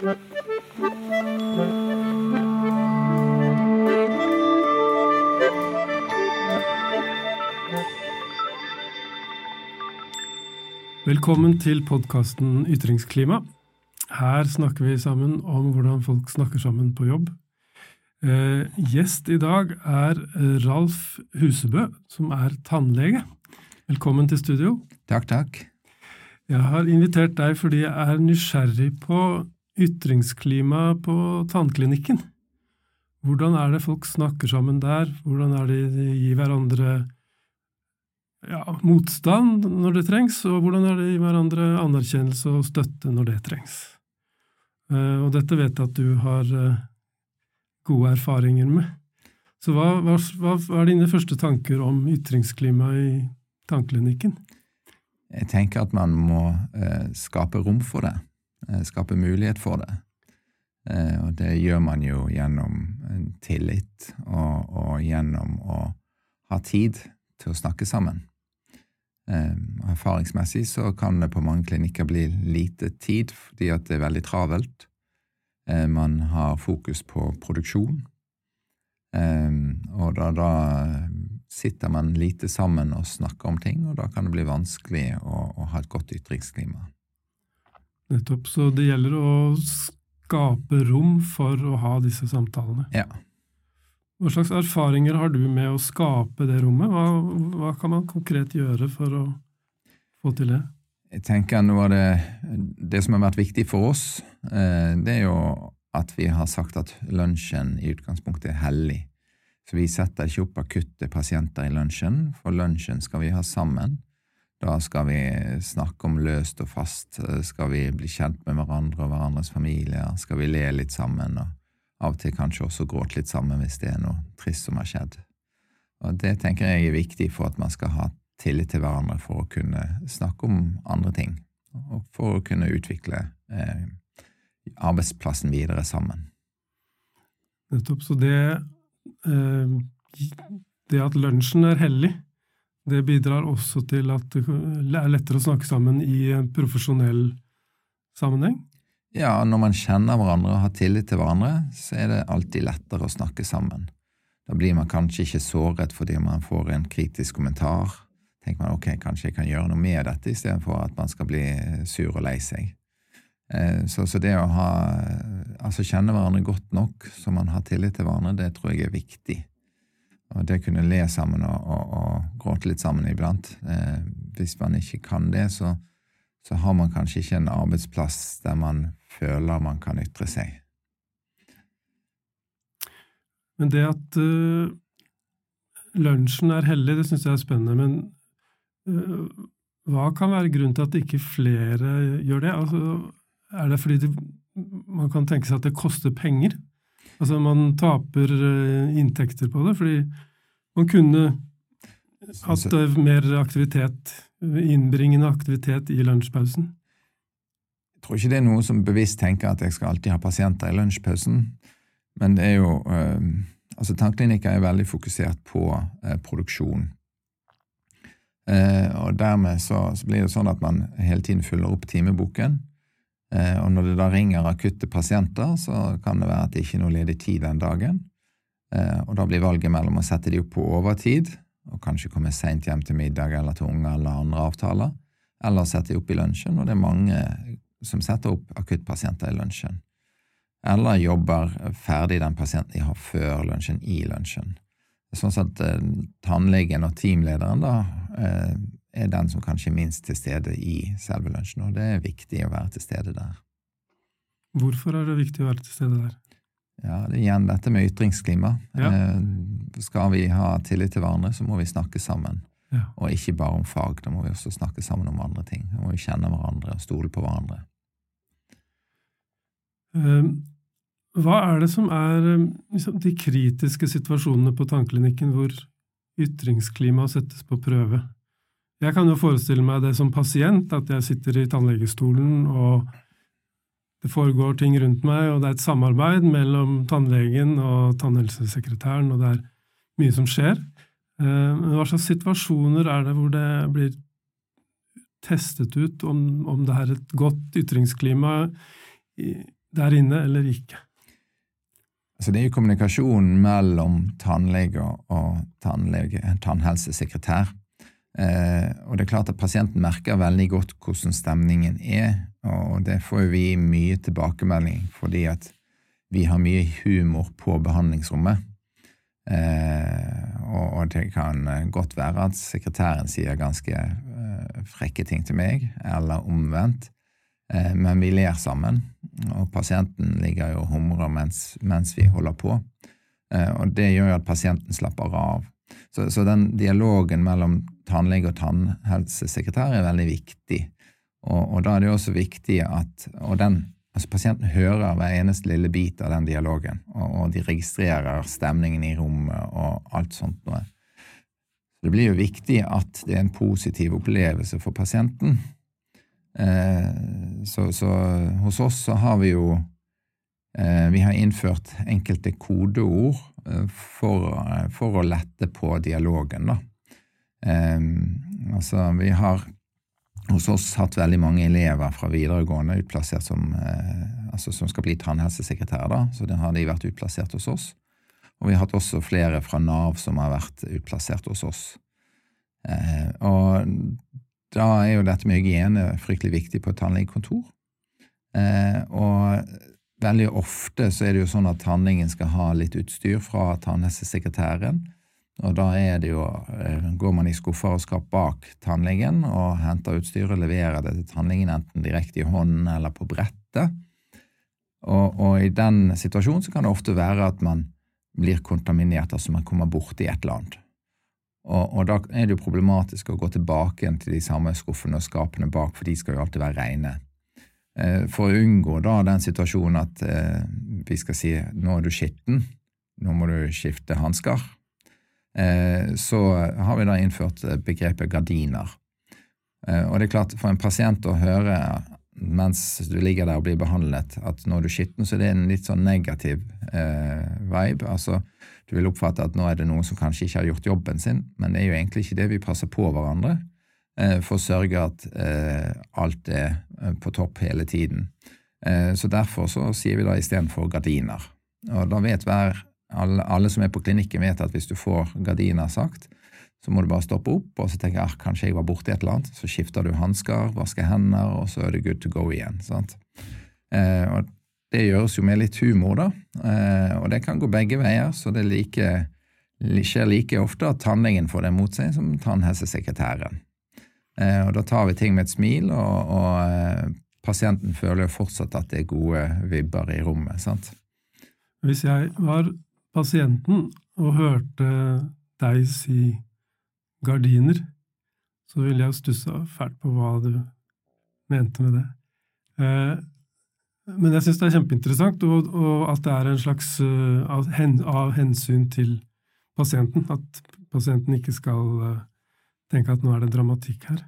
Velkommen til podkasten Ytringsklima. Her snakker vi sammen om hvordan folk snakker sammen på jobb. Eh, gjest i dag er Ralf Husebø, som er tannlege. Velkommen til studio. Takk, takk. Jeg har invitert deg fordi jeg er nysgjerrig på ytringsklima på tannklinikken. Hvordan er det folk snakker sammen der? Hvordan er det de gir hverandre ja, motstand når det trengs, og hvordan er det de gir hverandre anerkjennelse og støtte når det trengs? Eh, og dette vet jeg at du har eh, gode erfaringer med. Så hva, hva, hva er dine første tanker om ytringsklima i tannklinikken? Jeg tenker at man må eh, skape rom for det, skape mulighet for det. Eh, og det gjør man jo gjennom tillit og, og, gjennom å ha tid til å snakke sammen. Eh, erfaringsmessig så kan det på mange klinikker bli lite tid fordi at det er veldig travelt. Eh, man har fokus på produksjon, eh, og da, da sitter man lite sammen og snakker om ting, og da kan det bli vanskelig å, å ha et godt ytringsklima. Nettopp. Så det gjelder å skape rom for å ha disse samtalene. Ja. Hva slags erfaringer har du med å skape det rommet? Hva, hva kan man konkret gjøre for å få til det? Jeg tenker noe av det, det som har vært viktig for oss, eh, det er jo at vi har sagt at lunsjen i utgangspunktet er hellig. Så vi setter ikke opp akutte pasienter i lunsjen, for lunsjen skal vi ha sammen. Da skal vi snakke om løst og fast, skal vi bli kjent med hverandre og hverandres familier, skal vi le litt sammen, og av og til kanskje også gråte litt sammen hvis det er noe trist som har skjedd. Og Det tenker jeg er viktig for at man skal ha tillit til hverandre for å kunne snakke om andre ting, og for å kunne utvikle eh, arbeidsplassen videre sammen. Nettopp. Så det Eh, det at lunsjen er hellig, det bidrar også til at det er lettere å snakke sammen i en profesjonell sammenheng? Ja, når man kjenner hverandre og har tillit til hverandre, så er det alltid lettere å snakke sammen. Da blir man kanskje ikke såret fordi man får en kritisk kommentar. tenker man ok, kanskje jeg kan gjøre noe med dette, istedenfor at man skal bli sur og lei seg. Eh, så, så, det å ha, altså kjenne hverandre godt nok så man har tillit til hverandre, det tror jeg er viktig. Og det kunne le sammen og, og, og, gråte litt sammen iblant. Eh, hvis man ikke kan det, så, så, har man kanskje ikke en arbeidsplass der man føler man kan ytre seg. Men det at uh, lunsjen er hellig, det syns jeg er spennende. Men uh, hva kan være grunnen til at ikke flere gjør det? Altså, er det fordi det, man kan tenke seg at det koster penger? Altså man taper uh, inntekter på det? Fordi man kunne hatt uh, mer aktivitet, innbringende aktivitet i lunsjpausen? Jeg tror ikke det er noen som bevisst tenker at jeg skal alltid ha pasienter i lunsjpausen. Men det er jo uh, altså Tannklinikker er veldig fokusert på produksjon. og dermed så, så, blir det sånn at man hele tiden fyller opp timeboken. Eh, og når det da ringer akutte pasienter, så kan det være at det ikke er noe ledig tid den dagen. Eh, og da blir valget mellom å sette de opp på overtid, og kanskje komme seint hjem til middag eller til unger eller andre avtaler, eller sette de opp i lunsjen, og det er mange som setter opp akuttpasienter i lunsjen. Eller jobber ferdig den pasienten de har før lunsjen, i lunsjen. Sånn at eh, tannlegen og teamlederen da eh, er den som kanskje er minst til stede i selve lunsjen, og det er viktig å være til stede der. Hvorfor er det viktig å være til stede der? Ja, det er igjen dette med ytringsklima. Ja. Eh, skal vi ha tillit til hverandre, så må vi snakke sammen. Ja. Og ikke bare om fag, da må vi også snakke sammen om andre ting. Da må vi kjenne hverandre og stole på hverandre. Eh, hva er det som er eh, liksom, de kritiske situasjonene på tannklinikken hvor ytringsklimaet settes på prøve? Jeg kan jo forestille meg det som pasient, at jeg sitter i tannlegestolen, og det foregår ting rundt meg, og det er et samarbeid mellom tannlegen og tannhelsesekretæren, og det er mye som skjer. Eh, men hva slags situasjoner er det hvor det blir testet ut om, om det er et godt ytringsklima der inne eller ikke? Altså det er jo kommunikasjonen mellom tannlege og tannlege, tannhelsesekretær. Eh, og det er klart at pasienten merker veldig godt hvordan stemningen er, og det får vi mye tilbakemelding fordi at vi har mye humor på behandlingsrommet. Eh, og, det kan godt være at sekretæren sier ganske eh, frekke ting til meg, eller omvendt. Men vi ler sammen, og pasienten ligger jo og humrer mens, mens, vi holder på. Og det gjør jo at pasienten slapper av. Så, så den dialogen mellom tannlege og tannhelsesekretær er veldig viktig. Og, og, da er det jo også viktig at den, altså Pasienten hører hver eneste lille bit av den dialogen, og, og de registrerer stemningen i rommet og alt sånt noe. Det blir jo viktig at det er en positiv opplevelse for pasienten. Eh, så, så, hos oss så har vi jo eh, Vi har innført enkelte kodeord eh, for, for å lette på dialogen, da. Altså, vi har hos oss hatt veldig mange elever fra videregående utplassert som, altså som skal bli tannhelsesekretærer, da, så det har de vært utplassert hos oss. Og vi har hatt også flere fra Nav som har vært utplassert hos oss. og da er jo dette med hygiene fryktelig viktig på et tannlegekontor. Eh, og veldig ofte så er det jo sånn at tannlegen skal ha litt utstyr fra tannhelsesekretæren. Og da er det jo, eh, går man i skuffer og skap bak tannlegen og henter utstyret og leverer det til tannlegen enten direkte i hånden eller på brettet. Og, og, i den situasjonen så kan det ofte være at man blir kontaminert, altså man kommer borti et eller annet. Og, og, da er det jo problematisk å gå tilbake igjen til de samme skuffene og skapene bak, for de skal jo alltid være rene. Eh, for å unngå da den situasjonen at eh, vi skal si nå er du skitten, nå må du skifte hansker, så har vi da innført begrepet gardiner. Og det er klart, for en pasient å høre mens du ligger der og blir behandlet, at når du er skitten, så er det en litt sånn negativ eh, vibe. Altså, du vil oppfatte at nå er det noen som kanskje ikke har gjort jobben sin, men det er jo egentlig ikke det. Vi passer på hverandre eh, for å sørge at eh, alt er eh, på topp hele tiden. Eh, så derfor så sier vi da istedenfor gardiner. Og da vet hver, alle, alle som er på klinikken, vet at hvis du får gardina sagt, så må du bare stoppe opp og så tenke at kanskje jeg var borti et eller annet. Så skifter du hansker, vasker hender, og så er det good to go igjen. Eh, og Det gjøres jo med litt humor, da, eh, og det kan gå begge veier. Så det like, skjer like ofte at tannlegen får det mot seg som tannhelsesekretæren. Eh, og Da tar vi ting med et smil, og, og eh, pasienten føler jo fortsatt at det er gode vibber i rommet. sant? Hvis jeg var pasienten og hørte deg si gardiner, så ville jeg stussa fælt på hva du mente med det. Eh, men jeg syns det er kjempeinteressant, og, at det er en slags uh, av, hensyn til pasienten. At pasienten ikke skal uh, tenke at nå er det dramatikk her.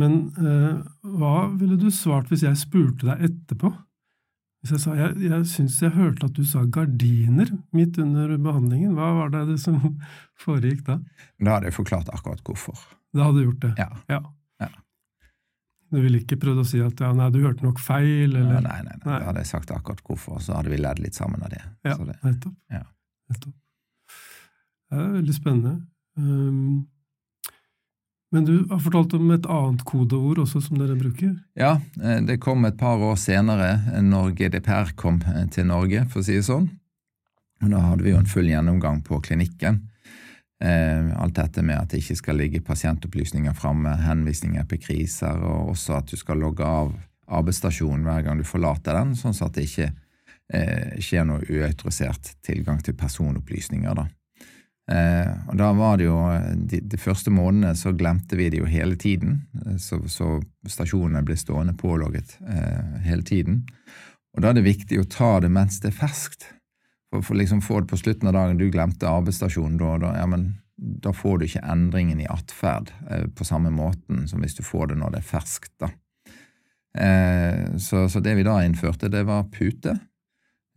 Men hva ville du svart hvis jeg spurte deg etterpå? Hvis jeg sa jeg, jeg syns jeg hørte at du sa gardiner midt under behandlingen, hva var det som foregikk da? Da hadde jeg forklart akkurat hvorfor. Da hadde du gjort det? Ja. ja. ja. Du ville ikke prøvd å si at ja, nei, du hørte nok feil, eller? Ja, nei, nei, nei, nei. Da hadde jeg sagt akkurat hvorfor, så hadde vi ledd litt sammen av det. Ja, det, nettopp. Ja. nettopp. Det er veldig spennende. Um, men du har fortalt om et annet kodeord også som dere bruker? Ja, eh, det kom et par år senere, når GDPR kom eh, til Norge, for å si det sånn. Da hadde vi jo en full gjennomgang på klinikken. Eh, alt dette med at det ikke skal ligge pasientopplysninger framme, henvisninger på kriser, og også at du skal logge av arbeidsstasjonen hver gang du forlater den, sånn at det ikke skjer noe uautorisert tilgang til personopplysninger. da. Eh, og da var det jo de, de, første månedene så glemte vi det jo hele tiden, eh, så, så stasjonene ble stående pålogget eh, hele tiden. Og da er det viktig å ta det mens det er ferskt. For, for liksom få det på slutten av dagen, du glemte arbeidsstasjonen da, da, ja, men, da får du ikke endringen i atferd eh, på samme måten som hvis du får det når det er ferskt. da. Eh, så, så, det vi da innførte, det var pute.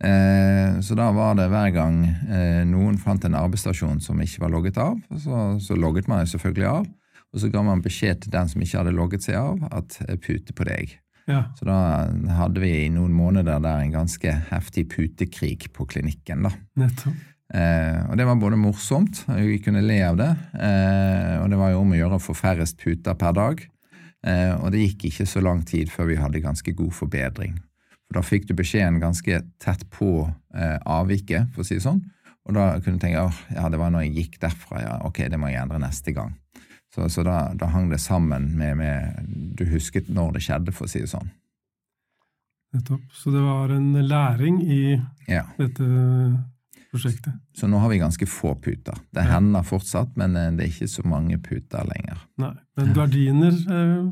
Eh, så da var det hver gang eh, noen fant en arbeidsstasjon som ikke var logget av, så, så logget man selvfølgelig av. Og så ga man beskjed til den som ikke hadde logget seg av, at pute på deg. Ja. Så da hadde vi i noen måneder der en ganske heftig putekrig på klinikken. da. Nettopp. Eh, og det var både morsomt, vi kunne le av det, eh, og det var jo om å gjøre å få færrest puter per dag. Eh, og det gikk ikke så lang tid før vi hadde ganske god forbedring. For da fikk du beskjeden ganske tett på eh, avviket, for å si det sånn. Og da kunne du tenke at ja, det var når jeg gikk derfra, ja, ok, det må jeg endre neste gang. Så, så da, da, hang det sammen med, med Du husket når det skjedde, for å si det sånn. Nettopp. Så det var en læring i Ja. dette prosjektet. Så nå har vi ganske få puter. Det hender fortsatt, men eh, det er ikke så mange puter lenger. Nei. Men gardiner eh,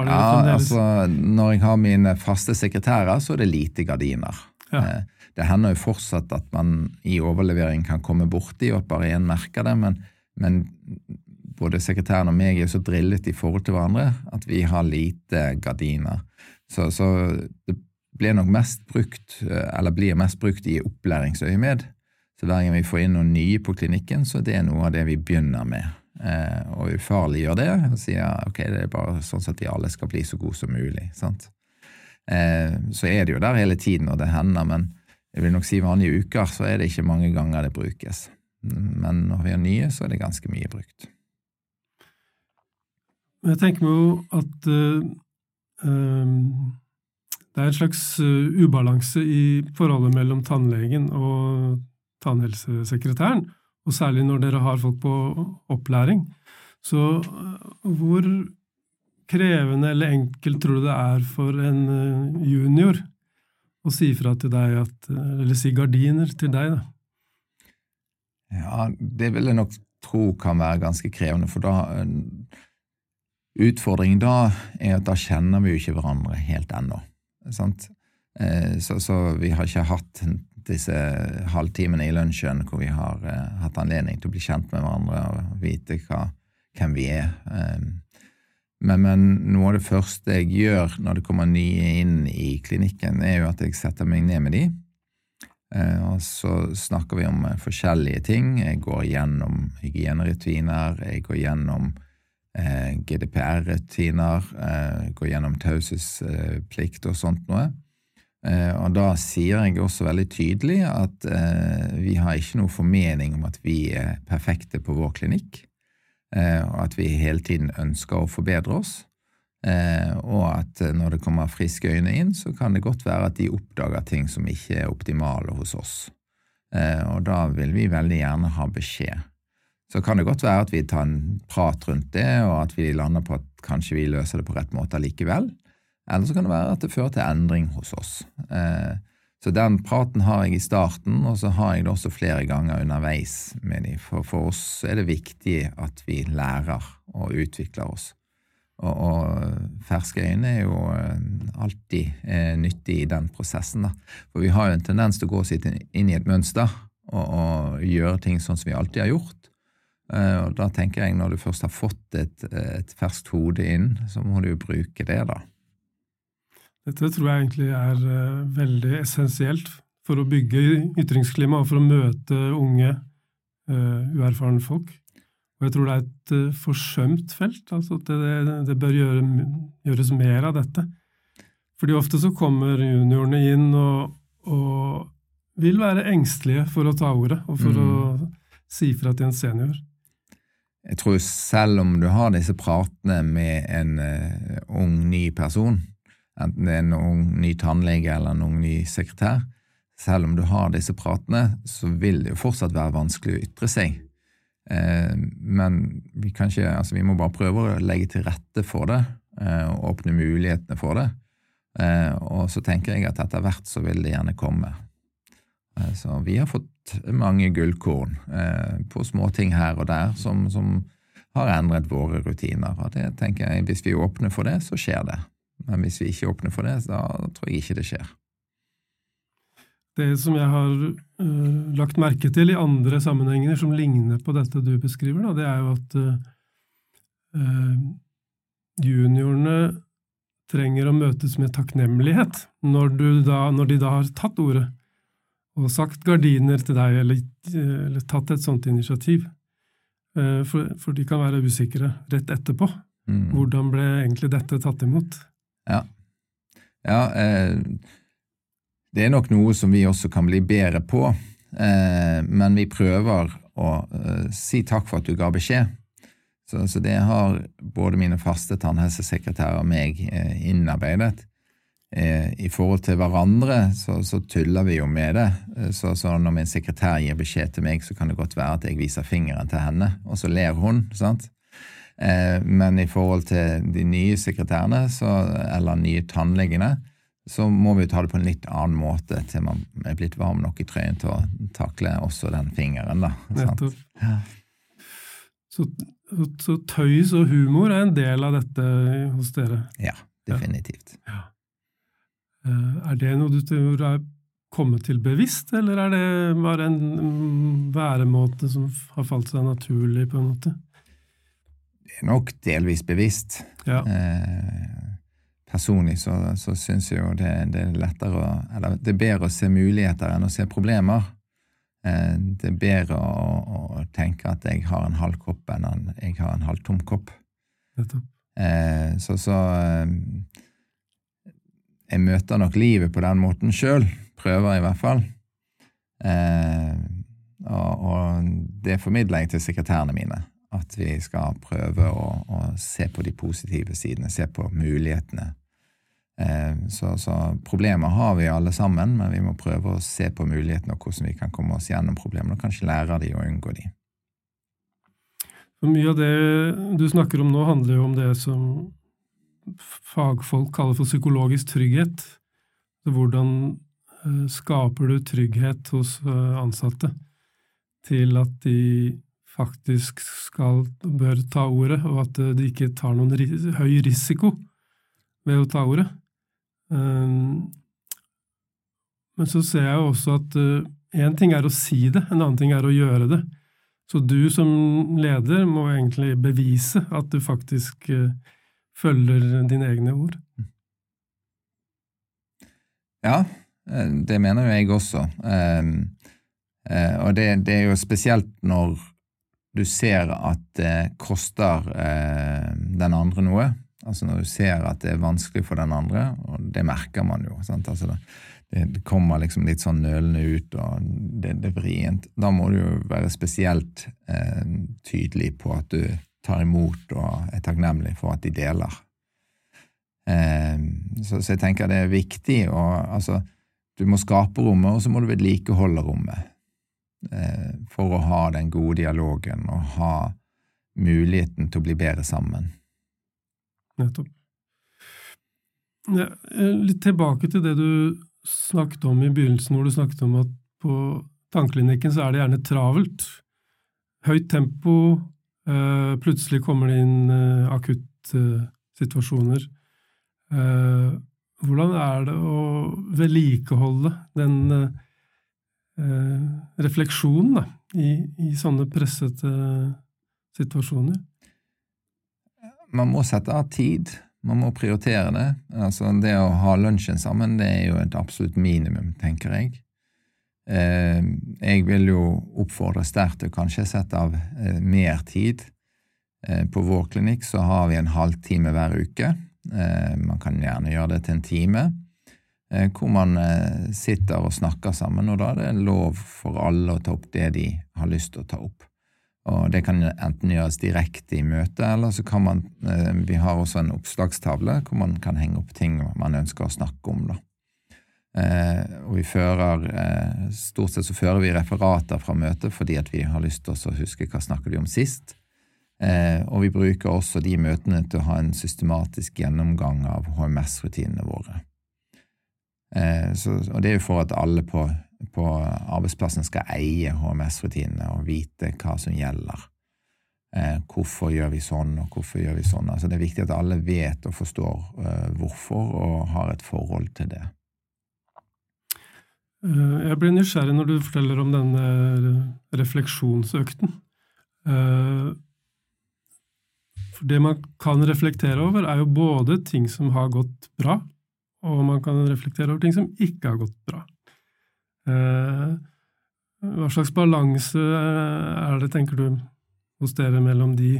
har du Ja, fremdeles? altså, Når jeg har mine faste sekretærer, så er det lite gardiner. Ja. Eh, Det hender jo fortsatt at man i overlevering kan komme borti og bare én merker det, men, men både sekretæren og meg er så drillet i forhold til hverandre at vi har lite gardiner. Så, så det blir nok mest brukt, eh, eller blir mest brukt i opplæringsøyemed. Så hver gang vi får inn noen nye på klinikken, så det er noe av det vi begynner med. Eh, og ufarliggjør det og sier ok, det er bare sånn at de alle skal bli så gode som mulig. sant? Eh, så er det jo der hele tiden, og det hender, men jeg vil nok si vanlige uker så er det ikke mange ganger det brukes. Men når vi har nye, så er det ganske mye brukt. Jeg tenker meg jo at eh, det er en slags ubalanse i forholdet mellom tannlegen og tannhelsesekretæren, og særlig når dere har folk på opplæring. Så eh, hvor krevende eller enkelt tror du det er for en eh, junior å si fra til deg at eh, Eller si gardiner til deg, da? Ja, det vil jeg nok tro kan være ganske krevende, for da Utfordringen da er at da kjenner vi jo ikke hverandre helt ennå. Sant? Så, så vi har ikke hatt disse halvtimene i lunsjen hvor vi har eh, hatt anledning til å bli kjent med hverandre og vite hva, hvem vi er. Eh, Men, men noe av det første jeg gjør når det kommer nye inn i klinikken, er jo at jeg setter meg ned med de. Eh, Og så snakker vi om eh, forskjellige ting. Jeg går gjennom hygienerutiner, jeg går gjennom eh, GDPR-rutiner, eh, går gjennom taushetsplikt og sånt noe. Eh, og da sier jeg også veldig tydelig at eh, vi har ikke noe formening om at vi er perfekte på vår klinikk, eh, og at vi hele tiden ønsker å forbedre oss. Og at når det kommer friske øyne inn, så kan det godt være at de oppdager ting som ikke er optimale hos oss. Og da vil vi veldig gjerne ha beskjed. Så kan det godt være at vi tar en prat rundt det, og at vi lander på at kanskje vi løser det på rett måte likevel. Eller så kan det være at det fører til endring hos oss. Eh, så den praten har jeg i starten, og så har jeg det også flere ganger underveis med dem. For for oss er det viktig at vi lærer og utvikler oss. Og, og ferske øyne er jo eh, alltid eh, nyttig i den prosessen. Da. For vi har jo en tendens til å gå oss inn i et mønster og, og gjøre ting sånn som vi alltid har gjort. Eh, og da tenker jeg når du først har fått et, et ferskt hode inn, så må du jo bruke det, da. Dette tror jeg egentlig er eh, veldig essensielt for å bygge ytringsklima og for å møte unge, eh, uerfarne folk. Og jeg tror det er et eh, forsømt felt. altså at Det, det bør gjøre, gjøres mer av dette. Fordi ofte så kommer juniorene inn og, og vil være engstelige for å ta ordet og for Mm. å si fra til en senior. Jeg tror selv om du har disse pratene med en uh, ung, ny person, enten det er noen ny tannlege eller noen ny sekretær, selv om du har disse pratene, så vil det jo fortsatt være vanskelig å ytre seg. Eh, men vi, ikke, altså vi må bare prøve å legge til rette for det, eh, og åpne mulighetene for det. Eh, og så tenker jeg at etter hvert så vil det gjerne komme. Eh, Så vi har fått mange gullkorn eh, på småting her og der som, som har endret våre rutiner. Og det tenker jeg, Hvis vi åpner for det, så skjer det. Men hvis vi ikke åpner for det, da tror jeg ikke det skjer. Det som jeg har uh, lagt merke til i andre sammenhenger som ligner på dette du beskriver, da, det er jo at uh, juniorene trenger å møtes med takknemlighet når, du da, når de da har tatt ordet og sagt gardiner til deg, eller, eller tatt et sånt initiativ. Uh, For, for de kan være usikre rett etterpå. Mm. Hvordan ble egentlig dette tatt imot? Ja. Ja, eh, det er nok noe som vi også kan bli bedre på, eh, men vi prøver å eh, si takk for at du ga beskjed. Så, så det har både mine faste tannhelsesekretærer og meg eh, innarbeidet. Eh, I forhold til hverandre så, så, tuller vi jo med det. Eh, så, så, når min sekretær gir beskjed til meg, så kan det godt være at jeg viser fingeren til henne, og så ler hun. sant? Men i forhold til de nye sekretærene, så, eller nye tannlegene, så må vi ta det på en litt annen måte til man er blitt varm nok i trøyen til å takle også den fingeren. da. Nettopp. Ja. Så, så, tøys og humor er en del av dette hos dere? Ja, definitivt. Ja. Eh, er det noe du tror er kommet til bevisst, eller er det bare en mm, væremåte som har falt seg naturlig, på en måte? Nok delvis bevisst. Ja. Eh, personlig så, så syns jeg jo det, det, er lettere å Eller det er bedre å se muligheter enn å se problemer. Eh, det er bedre å, å, tenke at jeg har en halv kopp enn at jeg har en halv tom kopp. Eh, så, så eh, Jeg møter nok livet på den måten sjøl. Prøver i hvert fall. Eh, og, og, det formidler jeg til sekretærene mine. At vi skal prøve å, å se på de positive sidene, se på mulighetene Eh, så, så, problemer har vi alle sammen, men vi må prøve å se på mulighetene og hvordan vi kan komme oss gjennom problemene, og kanskje lære de og unngå de. Mye av det du snakker om nå, handler jo om det som fagfolk kaller for psykologisk trygghet. Hvordan eh, skaper du trygghet hos eh, ansatte til at de faktisk skal, bør ta ordet, og at de ikke tar noen høy risiko ved å ta ordet? Um, men så ser jeg jo også at én uh, ting er å si det, en annen ting er å gjøre det. Så du som leder må egentlig bevise at du faktisk uh, følger dine egne ord. Ja, eh, det mener jo jeg også. Ehm, og det, det er jo spesielt når du ser at det koster den andre noe. Altså når du ser at det er vanskelig for den andre, og det merker man jo. Altså det, det, kommer liksom litt sånn nølende ut, og det, det er vrient. Da må du jo være spesielt eh, tydelig på at du tar imot og er takknemlig for at de deler. Eh, så, så, jeg tenker det er viktig å Altså, du må skape rommet, og så må du vedlikeholde rommet. Eh, for å ha den gode dialogen og ha muligheten til å bli bedre sammen. Nettopp. Ja, eh, litt tilbake til det du snakket om i begynnelsen, hvor du snakket om at på tannklinikken så er det gjerne travelt. Høyt tempo, eh, plutselig kommer det inn akuttsituasjoner. Hvordan er det å vedlikeholde den refleksjonen da, i, i sånne pressete situasjoner? man må sette av tid. Man må prioritere det. Altså, det å ha lunsjen sammen det er jo et absolutt minimum, tenker jeg. Eh, jeg vil jo oppfordre sterkt til kanskje sette av eh, mer tid. Eh, på vår klinikk så har vi en halvtime hver uke. Eh, man kan gjerne gjøre det til en time. Eh, hvor man eh, sitter og snakker sammen, og da er det lov for alle å ta opp det de har lyst til å ta opp. Og det kan enten gjøres direkte i møtet, eller så kan man eh, Vi har også en oppslagstavle hvor man kan henge opp ting man ønsker å snakke om. da. Og vi fører Stort sett så fører vi referater fra møtet fordi at vi har lyst til å huske hva snakket vi om sist. Og vi bruker også de møtene til å ha en systematisk gjennomgang av HMS-rutinene våre. Eh, så, og det er jo for at alle på på arbeidsplassen skal eie HMS-rutinene og vite hva som gjelder. Eh, hvorfor gjør vi sånn, og hvorfor gjør vi sånn? Altså, det er viktig at alle vet og forstår eh, hvorfor, og har et forhold til det. Jeg blir nysgjerrig når du forteller om denne refleksjonsøkten. For det man kan reflektere over, er jo både ting som har gått bra, og man kan reflektere over ting som ikke har gått bra. Eh, hva slags balanse er det, tenker du, hos dere mellom de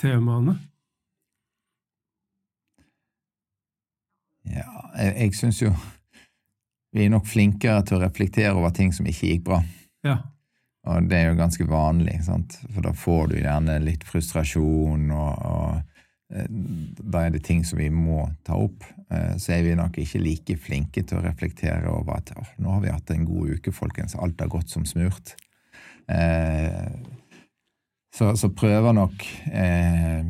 temaene? Ja, jeg, jeg syns jo vi er nok flinkere til å reflektere over ting som ikke gikk bra. Ja. Og det er jo ganske vanlig, sant? for da får du gjerne litt frustrasjon, og, og eh, da er det ting som vi må ta opp. Eh, så er vi nok ikke like flinke til å reflektere over at oh, nå har vi hatt en god uke, folkens, alt har gått som smurt. Eh, så, så prøver nok eh,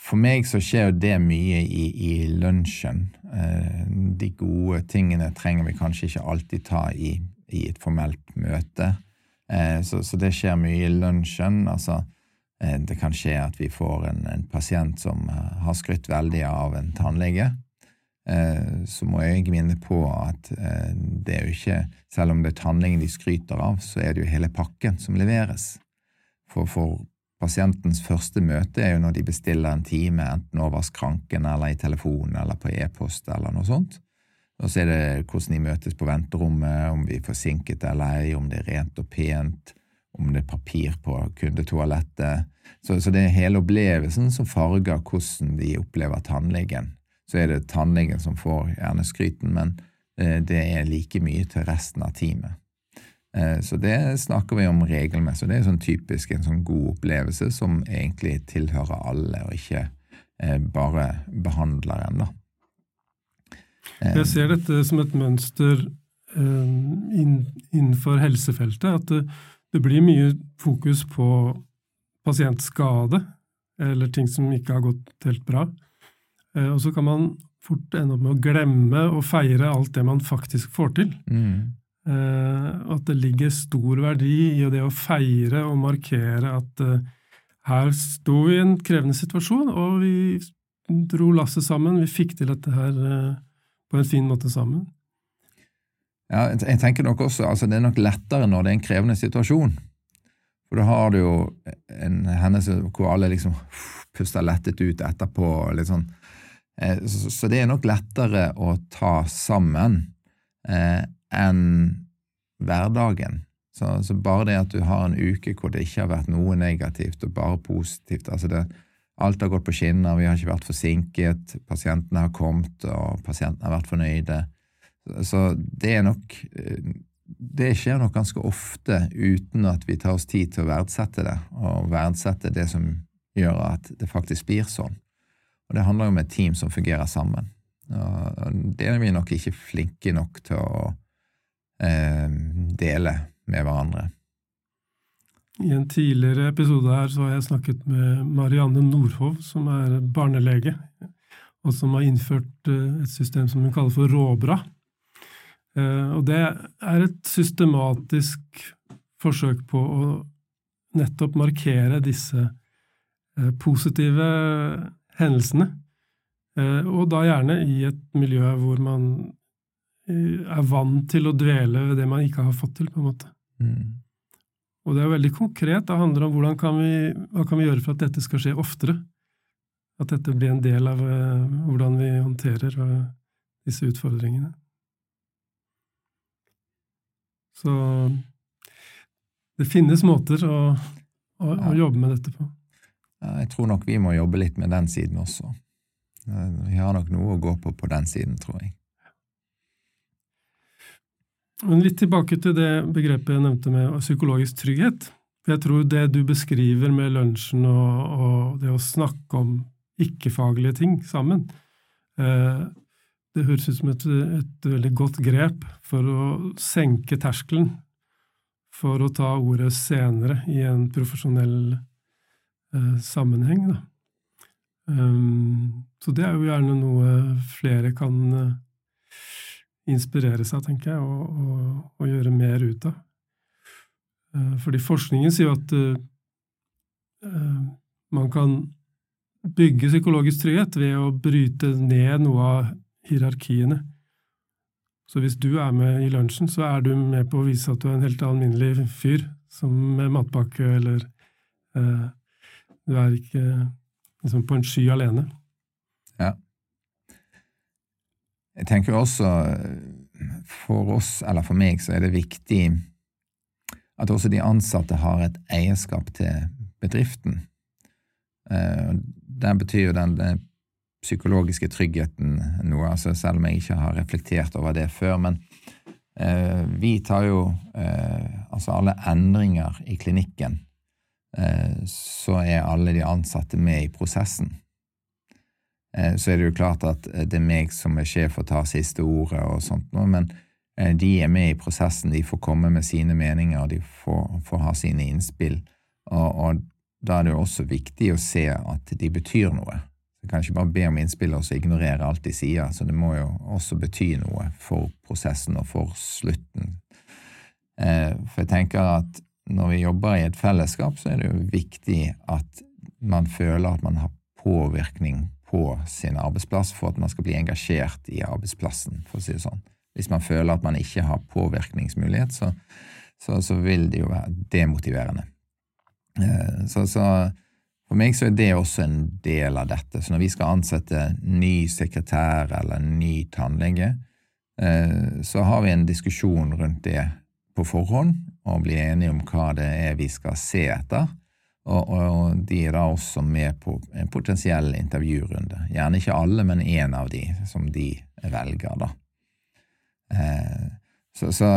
For meg så skjer jo det mye i, i lunsjen. Eh, de gode tingene trenger vi kanskje ikke alltid ta i, i et formelt møte. Eh, så, så, det skjer mye i lunsjen. Altså, eh, det kan skje at vi får en, en pasient som eh, har skrytt veldig av en tannlege. Eh, så må jeg minne på at eh, det er jo ikke Selv om det er tannlegen de skryter av, så er det jo hele pakken som leveres. For, for pasientens første møte er jo når de bestiller en time, enten over skranken eller i telefonen eller på e-post eller noe sånt. Og så er det hvordan de møtes på venterommet, om vi er forsinket eller ei, om det er rent og pent, om det er papir på kundetoalettet. Så, så det er hele opplevelsen som farger hvordan de opplever tannlegen så er det tannlegen som får gjerne skryten, men eh, det er like mye til resten av teamet. Eh, så det snakker vi om regelmessig, det er sånn typisk en sånn god opplevelse som egentlig tilhører alle, og ikke eh, bare behandleren, da. Jeg ser dette som et mønster innenfor helsefeltet, at det, blir mye fokus på pasientskade, eller ting som ikke har gått helt bra. Eh, og så kan man fort ende opp med å glemme å feire alt det man faktisk får til. Mm. Eh, at det ligger stor verdi i det å feire og markere at eh, her sto vi i en krevende situasjon, og vi dro lasset sammen. Vi fikk til dette her på en fin måte sammen. Ja, jeg tenker nok også, altså Det er nok lettere når det er en krevende situasjon. For da har du jo en hendelse hvor alle liksom puster lettet ut etterpå. litt sånn Eh, så det er nok lettere å ta sammen eh, enn hverdagen. Så, så, bare det at du har en uke hvor det ikke har vært noe negativt, og bare positivt altså det, Alt har gått på skinner, vi har ikke vært forsinket, pasientene har kommet, og pasientene har vært fornøyde. Så det er nok eh, Det skjer nok ganske ofte uten at vi tar oss tid til å verdsette det, og verdsette det som gjør at det faktisk blir sånn. Og det handler jo om et team som fungerer sammen. Og det er vi nok ikke flinke nok til å eh, dele med hverandre. I en tidligere episode her så har jeg snakket med Marianne Nordhov, som er barnelege, og som har innført eh, et system som hun kaller for Råbra. Eh, og det er et systematisk forsøk på å nettopp markere disse eh, positive hendelsene. Eh, og da gjerne i et miljø hvor man er vant til å dvele ved det man ikke har fått til, på en måte. Mm. Og det er veldig konkret. Det handler om hvordan kan vi, hva kan vi gjøre for at dette skal skje oftere? At dette blir en del av hvordan vi håndterer disse utfordringene. Så det finnes måter å, å, å jobbe med dette på. Jeg tror nok vi må jobbe litt med den siden også. Vi har nok noe å gå på på den siden, tror jeg. Men litt tilbake til det begrepet jeg nevnte med psykologisk trygghet. Jeg tror det du beskriver med lunsjen og, og det å snakke om ikke-faglige ting sammen, eh, det høres ut som et, et, veldig godt grep for å senke terskelen for å ta ordet senere i en profesjonell Eh, sammenheng. Da. Um, så det er jo gjerne noe flere kan uh, inspirere seg, tenker jeg, og, og, og gjøre mer ut av. Uh, fordi forskningen sier jo at uh, man kan bygge psykologisk trygghet ved å bryte ned noe av hierarkiene. Så hvis du er med i lunsjen, så er du med på å vise at du er en helt alminnelig fyr, som med matpakke eller eh, du er ikke liksom på en sky alene. Ja. Jeg tenker også for oss, eller for meg, så er det viktig at også de ansatte har et eierskap til bedriften. Eh, det betyr jo den psykologiske tryggheten noe, altså selv om jeg ikke har reflektert over det før. Men eh, vi tar jo eh, altså alle endringer i klinikken, eh, så er alle de ansatte med i prosessen. Eh, så er det jo klart at det er meg som er sjef og tar siste ordet og sånt, men eh, de er med i prosessen, de får komme med sine meninger, de får, får ha sine innspill. Og, og da er det jo også viktig å se at de betyr noe. Du kan ikke bare be om innspill og så ignorere alt de sier, så det må jo også bety noe for prosessen og for slutten. Eh, for jeg tenker at når vi jobber i et fellesskap, så er det jo viktig at man føler at man har påvirkning på sin arbeidsplass for at man skal bli engasjert i arbeidsplassen, for å si det sånn. Hvis man føler at man ikke har påvirkningsmulighet, så, så, så vil det jo være demotiverende. Eh, så, så, for meg så er det også en del av dette. Så når vi skal ansette ny sekretær eller ny tannlege, eh, så har vi en diskusjon rundt det på forhånd og blir enige om hva det er vi skal se etter. Og, og de er da også med på en potensiell intervjurunde. Gjerne ikke alle, men én av de som de velger, da. Eh, så, så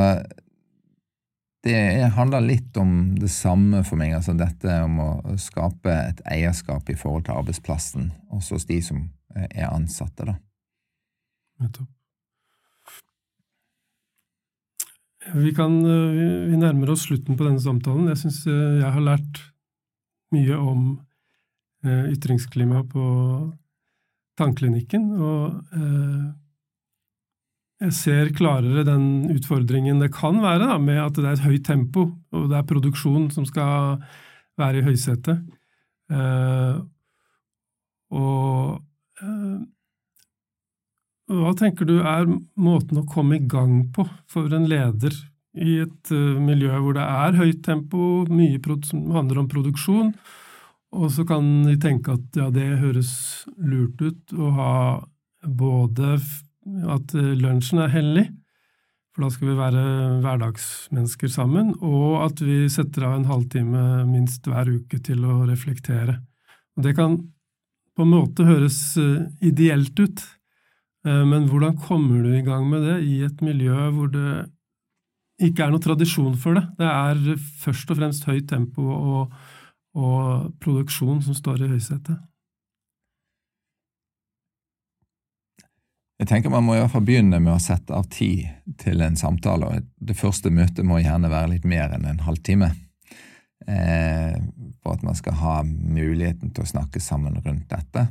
det handler litt om det samme for meg, altså dette om å skape et eierskap i forhold til arbeidsplassen, også hos de som er ansatte, da. Nettopp. Vi, kan, vi nærmer oss slutten på denne samtalen. Jeg syns eh, jeg har lært mye om eh, ytringsklima på tannklinikken, og eh, jeg ser klarere den utfordringen det kan være da, med at det er et høyt tempo, og det er produksjon som skal være i høysetet. Uh, og uh, hva tenker du er måten å komme i gang på for en leder i et uh, miljø hvor det er høyt tempo, mye som handler om produksjon, og så kan de tenke at ja, det høres lurt ut å ha både at eh, lunsjen er hellig, for da skal vi være hverdagsmennesker sammen, og at vi setter av en halvtime minst hver uke til å reflektere. Og det kan på en måte høres eh, ideelt ut, eh, men hvordan kommer du i gang med det i et miljø hvor det ikke er noe tradisjon for det? Det er først og fremst høyt tempo og, og produksjon som står i høysetet. Jeg tenker Man må i hvert fall begynne med å sette av tid til en samtale. og Det første møtet må gjerne være litt mer enn en halvtime. Eh, for at man skal ha muligheten til å snakke sammen rundt dette.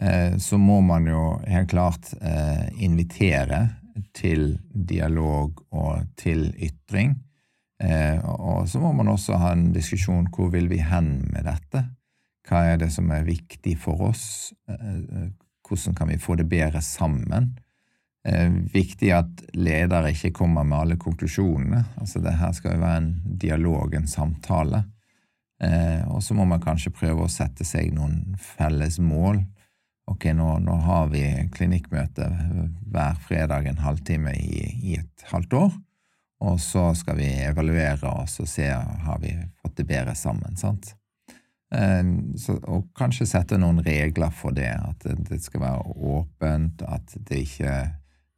Eh, så må man jo helt klart eh, invitere til dialog og til ytring. Og så må man også ha en diskusjon hvor vil vi hen med dette? Hva er det som er viktig for oss? Hvordan kan vi få det bedre sammen? Eh, viktig at ledere ikke kommer med alle konklusjonene. Altså det her skal jo være en dialog, en samtale. Eh, og så må man kanskje prøve å sette seg noen felles mål. Ok, nå, nå har vi klinikkmøte hver fredag en halvtime i, i, et halvt år, og så skal vi evaluere oss og se har vi fått det bedre sammen. sant? Eh, så, og kanskje sette noen regler for det, at det, skal være åpent, at det ikke,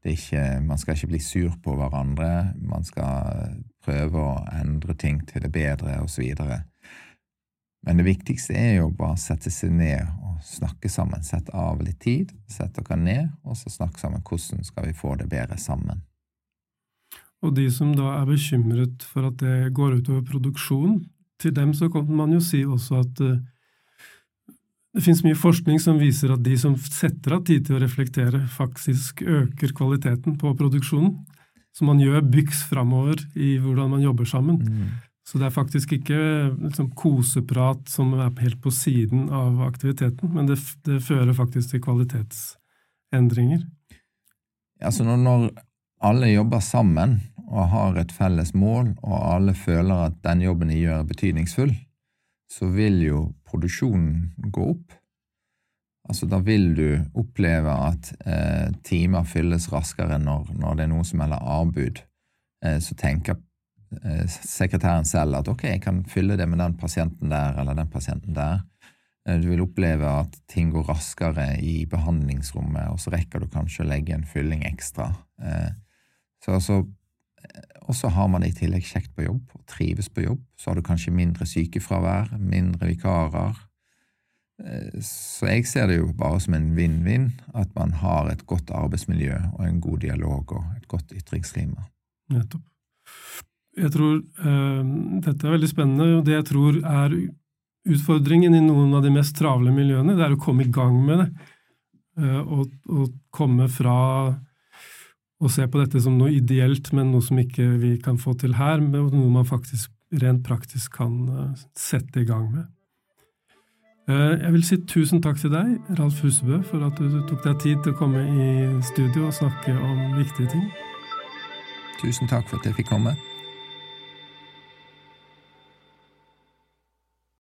det ikke, Man skal ikke bli sur på hverandre, man skal prøve å endre ting til det bedre, osv. Men det viktigste er jo bare å sette seg ned og snakke sammen. Sette av litt tid, sette dere ned, og så snakke sammen. Hvordan skal vi få det bedre sammen? Og de som da er bekymret for at det går utover produksjon, til dem så kan man jo si også at uh, det finnes mye forskning som viser at de som setter av tid til å reflektere, faktisk øker kvaliteten på produksjonen. Så man gjør byks framover i hvordan man jobber sammen. Mm. Så det er faktisk ikke liksom, koseprat som er helt på siden av aktiviteten, men det, det fører faktisk til kvalitetsendringer. Ja, så når, når alle jobber sammen, og har et felles mål, og alle føler at den jobben de gjør, er betydningsfull, så vil jo produksjonen gå opp. Altså, da vil du oppleve at eh, timer fylles raskere når, når, det er noe som melder avbud. Eh, så tenker eh, sekretæren selv at ok, jeg kan fylle det med den pasienten der eller den pasienten der. Du vil oppleve at ting går raskere i behandlingsrommet, og så rekker du kanskje å legge en fylling ekstra. Så, så, og så har man det i tillegg kjekt på jobb og trives på jobb. Så har du kanskje mindre sykefravær, mindre vikarer. Så jeg ser det jo bare som en vinn-vinn at man har et godt arbeidsmiljø og en god dialog og et godt ytringsklima. Nettopp. Jeg tror uh, dette er veldig spennende, og det jeg tror er utfordringen i noen av de mest travle miljøene, det er å komme i gang med det. Uh, og, og, komme fra å se på dette som noe ideelt, men noe som ikke vi kan få til her, men noe man faktisk rent praktisk kan uh, sette i gang med. Jeg vil si tusen takk til deg, Ralf Husebø, for at du tok deg tid til å komme i studio og snakke om viktige ting. Tusen takk for at jeg fikk komme.